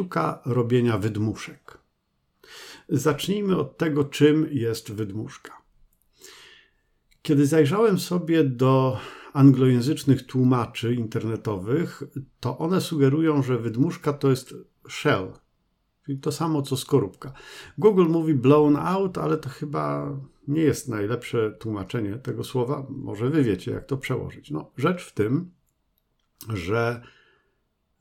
Sztuka robienia wydmuszek. Zacznijmy od tego, czym jest wydmuszka. Kiedy zajrzałem sobie do anglojęzycznych tłumaczy internetowych, to one sugerują, że wydmuszka to jest shell, czyli to samo co skorupka. Google mówi blown out, ale to chyba nie jest najlepsze tłumaczenie tego słowa. Może wy wiecie, jak to przełożyć. No, rzecz w tym, że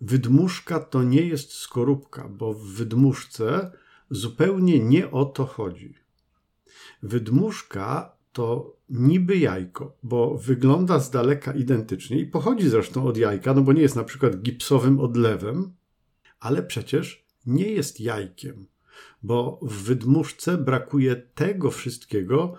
wydmuszka to nie jest skorupka, bo w wydmuszce zupełnie nie o to chodzi. Wydmuszka to niby jajko, bo wygląda z daleka identycznie i pochodzi zresztą od jajka, no bo nie jest na przykład gipsowym odlewem, ale przecież nie jest jajkiem, bo w wydmuszce brakuje tego wszystkiego,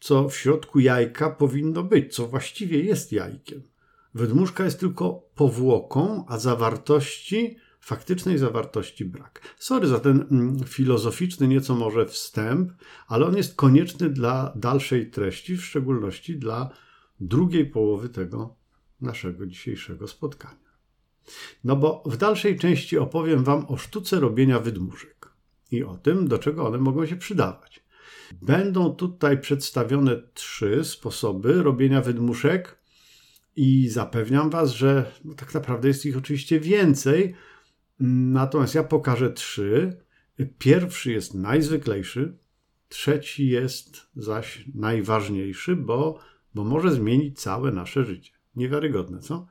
co w środku jajka powinno być, co właściwie jest jajkiem. Wydmuszka jest tylko powłoką, a zawartości, faktycznej zawartości brak. Sorry za ten mm, filozoficzny nieco może wstęp, ale on jest konieczny dla dalszej treści, w szczególności dla drugiej połowy tego naszego dzisiejszego spotkania. No bo w dalszej części opowiem Wam o sztuce robienia wydmuszek i o tym, do czego one mogą się przydawać. Będą tutaj przedstawione trzy sposoby robienia wydmuszek i zapewniam Was, że no tak naprawdę jest ich oczywiście więcej, natomiast ja pokażę trzy. Pierwszy jest najzwyklejszy, trzeci jest zaś najważniejszy, bo, bo może zmienić całe nasze życie. Niewiarygodne, co?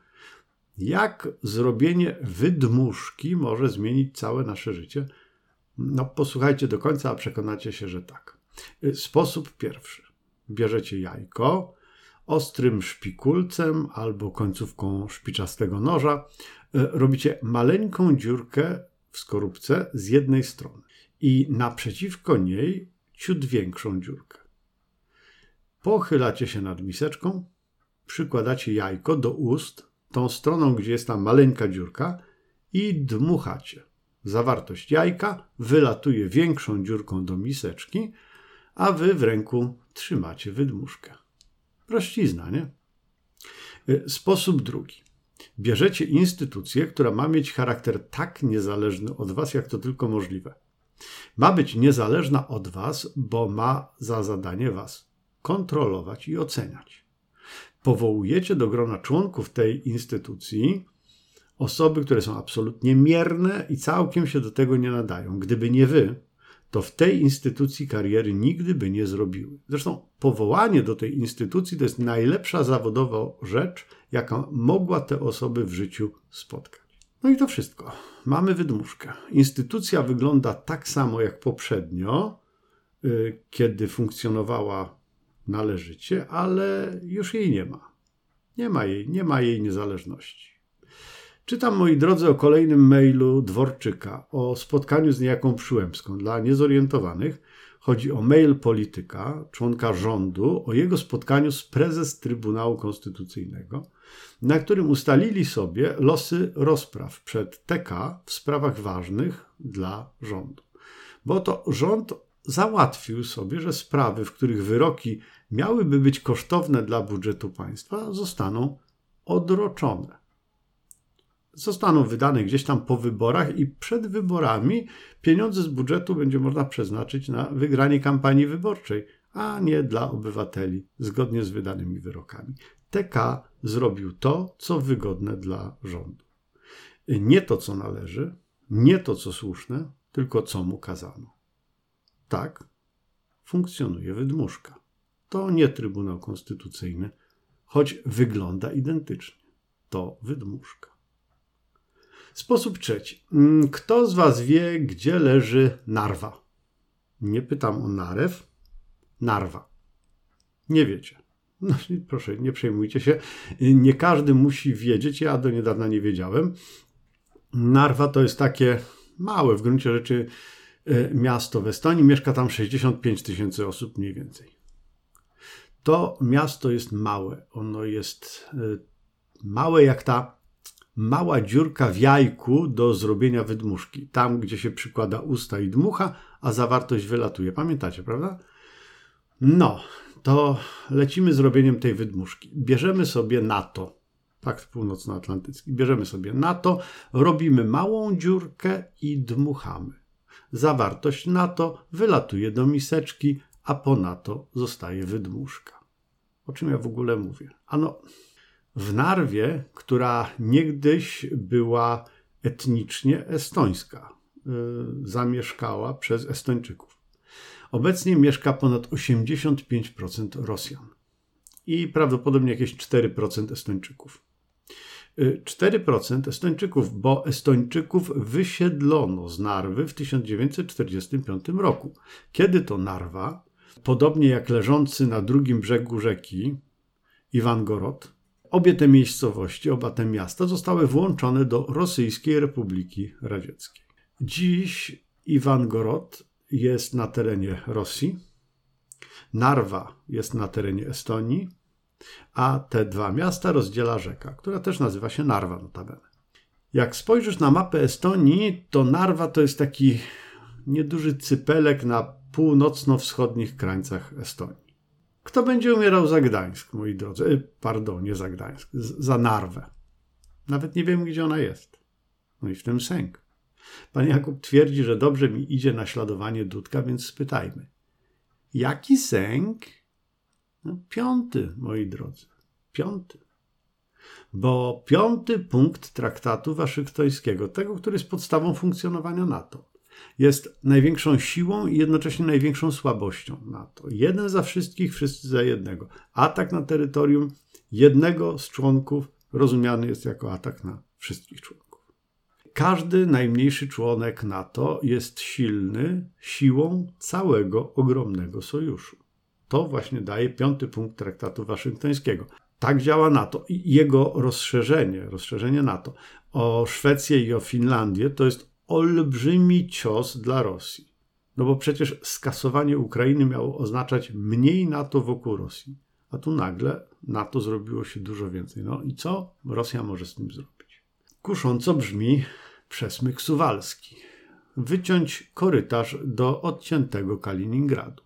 Jak zrobienie wydmuszki może zmienić całe nasze życie? No, posłuchajcie do końca, a przekonacie się, że tak. Sposób pierwszy. Bierzecie jajko, ostrym szpikulcem albo końcówką szpiczastego noża e, robicie maleńką dziurkę w skorupce z jednej strony i naprzeciwko niej ciut większą dziurkę. Pochylacie się nad miseczką, przykładacie jajko do ust, tą stroną, gdzie jest ta maleńka dziurka i dmuchacie. Zawartość jajka wylatuje większą dziurką do miseczki, a wy w ręku trzymacie wydmuszkę. Prościzna, nie? Y, sposób drugi. Bierzecie instytucję, która ma mieć charakter tak niezależny od Was, jak to tylko możliwe. Ma być niezależna od Was, bo ma za zadanie Was kontrolować i oceniać. Powołujecie do grona członków tej instytucji osoby, które są absolutnie mierne i całkiem się do tego nie nadają. Gdyby nie Wy, to w tej instytucji kariery nigdy by nie zrobiły. Zresztą powołanie do tej instytucji to jest najlepsza zawodowa rzecz, jaka mogła te osoby w życiu spotkać. No i to wszystko. Mamy wydmuszkę. Instytucja wygląda tak samo jak poprzednio, y, kiedy funkcjonowała należycie, ale już jej nie ma. Nie ma jej, nie ma jej niezależności. Czytam, moi drodzy, o kolejnym mailu Dworczyka, o spotkaniu z niejaką Przyłębską. Dla niezorientowanych chodzi o mail polityka, członka rządu, o jego spotkaniu z prezes Trybunału Konstytucyjnego, na którym ustalili sobie losy rozpraw przed TK w sprawach ważnych dla rządu. Bo to rząd załatwił sobie, że sprawy, w których wyroki miałyby być kosztowne dla budżetu państwa, zostaną odroczone zostaną wydane gdzieś tam po wyborach i przed wyborami pieniądze z budżetu będzie można przeznaczyć na wygranie kampanii wyborczej, a nie dla obywateli zgodnie z wydanymi wyrokami. TK zrobił to, co wygodne dla rządu. Nie to, co należy, nie to, co słuszne, tylko co mu kazano. Tak funkcjonuje wydmuszka. To nie Trybunał Konstytucyjny, choć wygląda identycznie. To wydmuszka. Sposób trzeci. Mm, kto z Was wie, gdzie leży narwa? Nie pytam o narew. Narwa. Nie wiecie. No, proszę, nie przejmujcie się. Nie każdy musi wiedzieć. Ja do niedawna nie wiedziałem. Narwa to jest takie małe w gruncie rzeczy e, miasto w Estonii. Mieszka tam 65 tysięcy osób mniej więcej. To miasto jest małe. Ono jest e, małe jak ta mała dziurka w jajku do zrobienia wydmuszki. Tam, gdzie się przykłada usta i dmucha, a zawartość wylatuje. Pamiętacie, prawda? No, to lecimy z robieniem tej wydmuszki. Bierzemy sobie na to Pakt Północnoatlantycki. Bierzemy sobie NATO, robimy małą dziurkę i dmuchamy. Zawartość NATO wylatuje do miseczki, a po NATO zostaje wydmuszka. O czym ja w ogóle mówię? Ano, w Narwie, która niegdyś była etnicznie estońska, yy, zamieszkała przez Estończyków. Obecnie mieszka ponad 85% Rosjan i prawdopodobnie jakieś 4% Estończyków. 4% Estończyków, bo Estończyków wysiedlono z Narwy w 1945 roku. Kiedy to Narwa, podobnie jak leżący na drugim brzegu rzeki Iwangorod, obie te miejscowości, oba te miasta zostały włączone do Rosyjskiej Republiki Radzieckiej. Dziś Iwangorod jest na terenie Rosji, Narwa jest na terenie Estonii, a te dwa miasta rozdziela rzeka, która też nazywa się Narwa notabene. Jak spojrzysz na mapę Estonii, to Narwa to jest taki nieduży cypelek na północno-wschodnich krańcach Estonii. Kto będzie umierał za Gdańsk, moi drodzy? E, pardon, nie za Gdańsk, za Narwę. Nawet nie wiem, gdzie ona jest. No i w tym sęk. Pan Jakub twierdzi, że dobrze mi idzie naśladowanie Dudka, więc spytajmy. Jaki sęk? No, piąty, moi drodzy. Piąty. Bo piąty punkt traktatu waszyngtońskiego, tego, który jest podstawą funkcjonowania NATO, jest największą siłą i jednocześnie największą słabością NATO. Jeden za wszystkich, wszyscy za jednego. Atak na terytorium jednego z członków rozumiany jest jako atak na wszystkich członków. Każdy najmniejszy członek NATO jest silny siłą całego ogromnego sojuszu. To właśnie daje piąty punkt traktatu waszyngtońskiego. Tak działa NATO jego rozszerzenie, rozszerzenie NATO o Szwecję i o Finlandię to jest olbrzymi cios dla Rosji. No bo przecież skasowanie Ukrainy miało oznaczać mniej NATO wokół Rosji. A tu nagle NATO zrobiło się dużo więcej. No i co Rosja może z tym zrobić? Kusząco brzmi przesmyk suwalski. Wyciąć korytarz do odciętego Kaliningradu.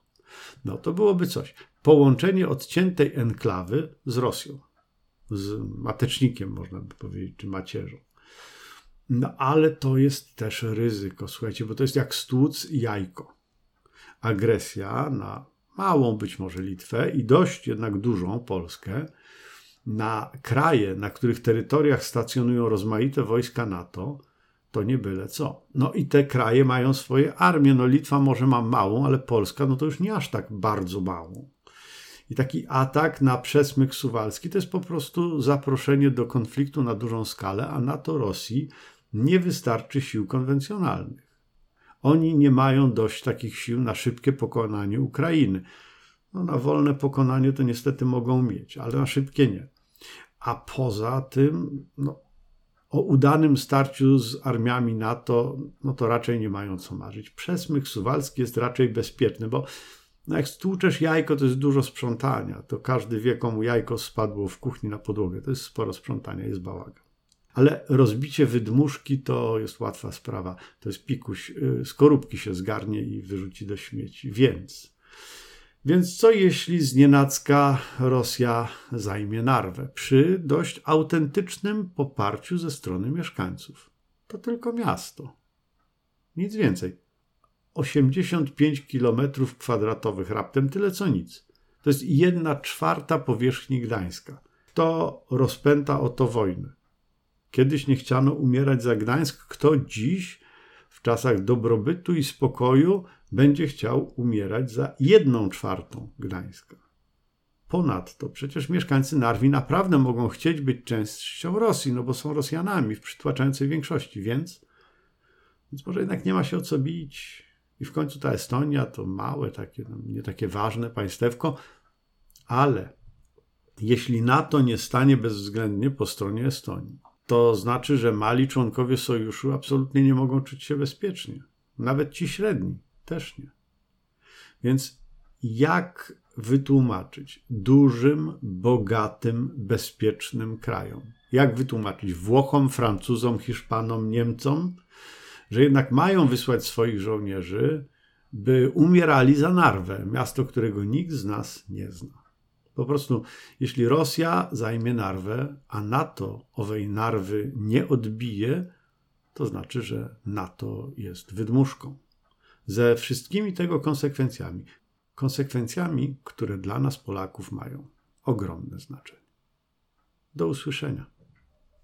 No to byłoby coś. Połączenie odciętej enklawy z Rosją. Z matecznikiem, można by powiedzieć, czy macierzą. No ale to jest też ryzyko, słuchajcie, bo to jest jak stłuc jajko. Agresja na małą być może Litwę i dość jednak dużą Polskę, na kraje, na których terytoriach stacjonują rozmaite wojska NATO, to nie byle co. No i te kraje mają swoje armie. No Litwa może ma małą, ale Polska no to już nie aż tak bardzo małą. I taki atak na przesmyk suwalski to jest po prostu zaproszenie do konfliktu na dużą skalę, a NATO Rosji nie wystarczy sił konwencjonalnych. Oni nie mają dość takich sił na szybkie pokonanie Ukrainy. No, na wolne pokonanie to niestety mogą mieć, ale na szybkie nie. A poza tym, no, o udanym starciu z armiami NATO, no to raczej nie mają co marzyć. Przesmyk suwalski jest raczej bezpieczny, bo no jak stłuczesz jajko, to jest dużo sprzątania. To każdy wie, komu jajko spadło w kuchni na podłogę. To jest sporo sprzątania, jest bałagan. Ale rozbicie wydmuszki to jest łatwa sprawa. To jest pikuś. Y, skorupki się zgarnie i wyrzuci do śmieci. Więc więc co jeśli znienacka Rosja zajmie Narwę przy dość autentycznym poparciu ze strony mieszkańców? To tylko miasto. Nic więcej. 85 km kwadratowych, raptem tyle co nic. To jest jedna czwarta powierzchni Gdańska. Kto rozpęta o to wojnę? Kiedyś nie chciano umierać za Gdańsk, kto dziś, w czasach dobrobytu i spokoju, będzie chciał umierać za jedną czwartą Gdańska. Ponadto przecież mieszkańcy Narwi naprawdę mogą chcieć być częścią Rosji, no bo są Rosjanami w przytłaczającej większości, więc, więc może jednak nie ma się o co bić. I w końcu ta Estonia to małe, takie, no, nie takie ważne państewko, ale jeśli NATO nie stanie bezwzględnie po stronie Estonii, to znaczy, że mali członkowie sojuszu absolutnie nie mogą czuć się bezpiecznie. Nawet ci średni. Też nie. Więc jak wytłumaczyć dużym, bogatym, bezpiecznym krajom? Jak wytłumaczyć Włochom, Francuzom, Hiszpanom, Niemcom, że jednak mają wysłać swoich żołnierzy, by umierali za Narwę, miasto, którego nikt z nas nie zna? Po prostu, jeśli Rosja zajmie Narwę, a NATO owej Narwy nie odbije, to znaczy, że NATO jest wydmuszką. Ze wszystkimi tego konsekwencjami. Konsekwencjami, które dla nas, Polaków, mają ogromne znaczenie. Do usłyszenia.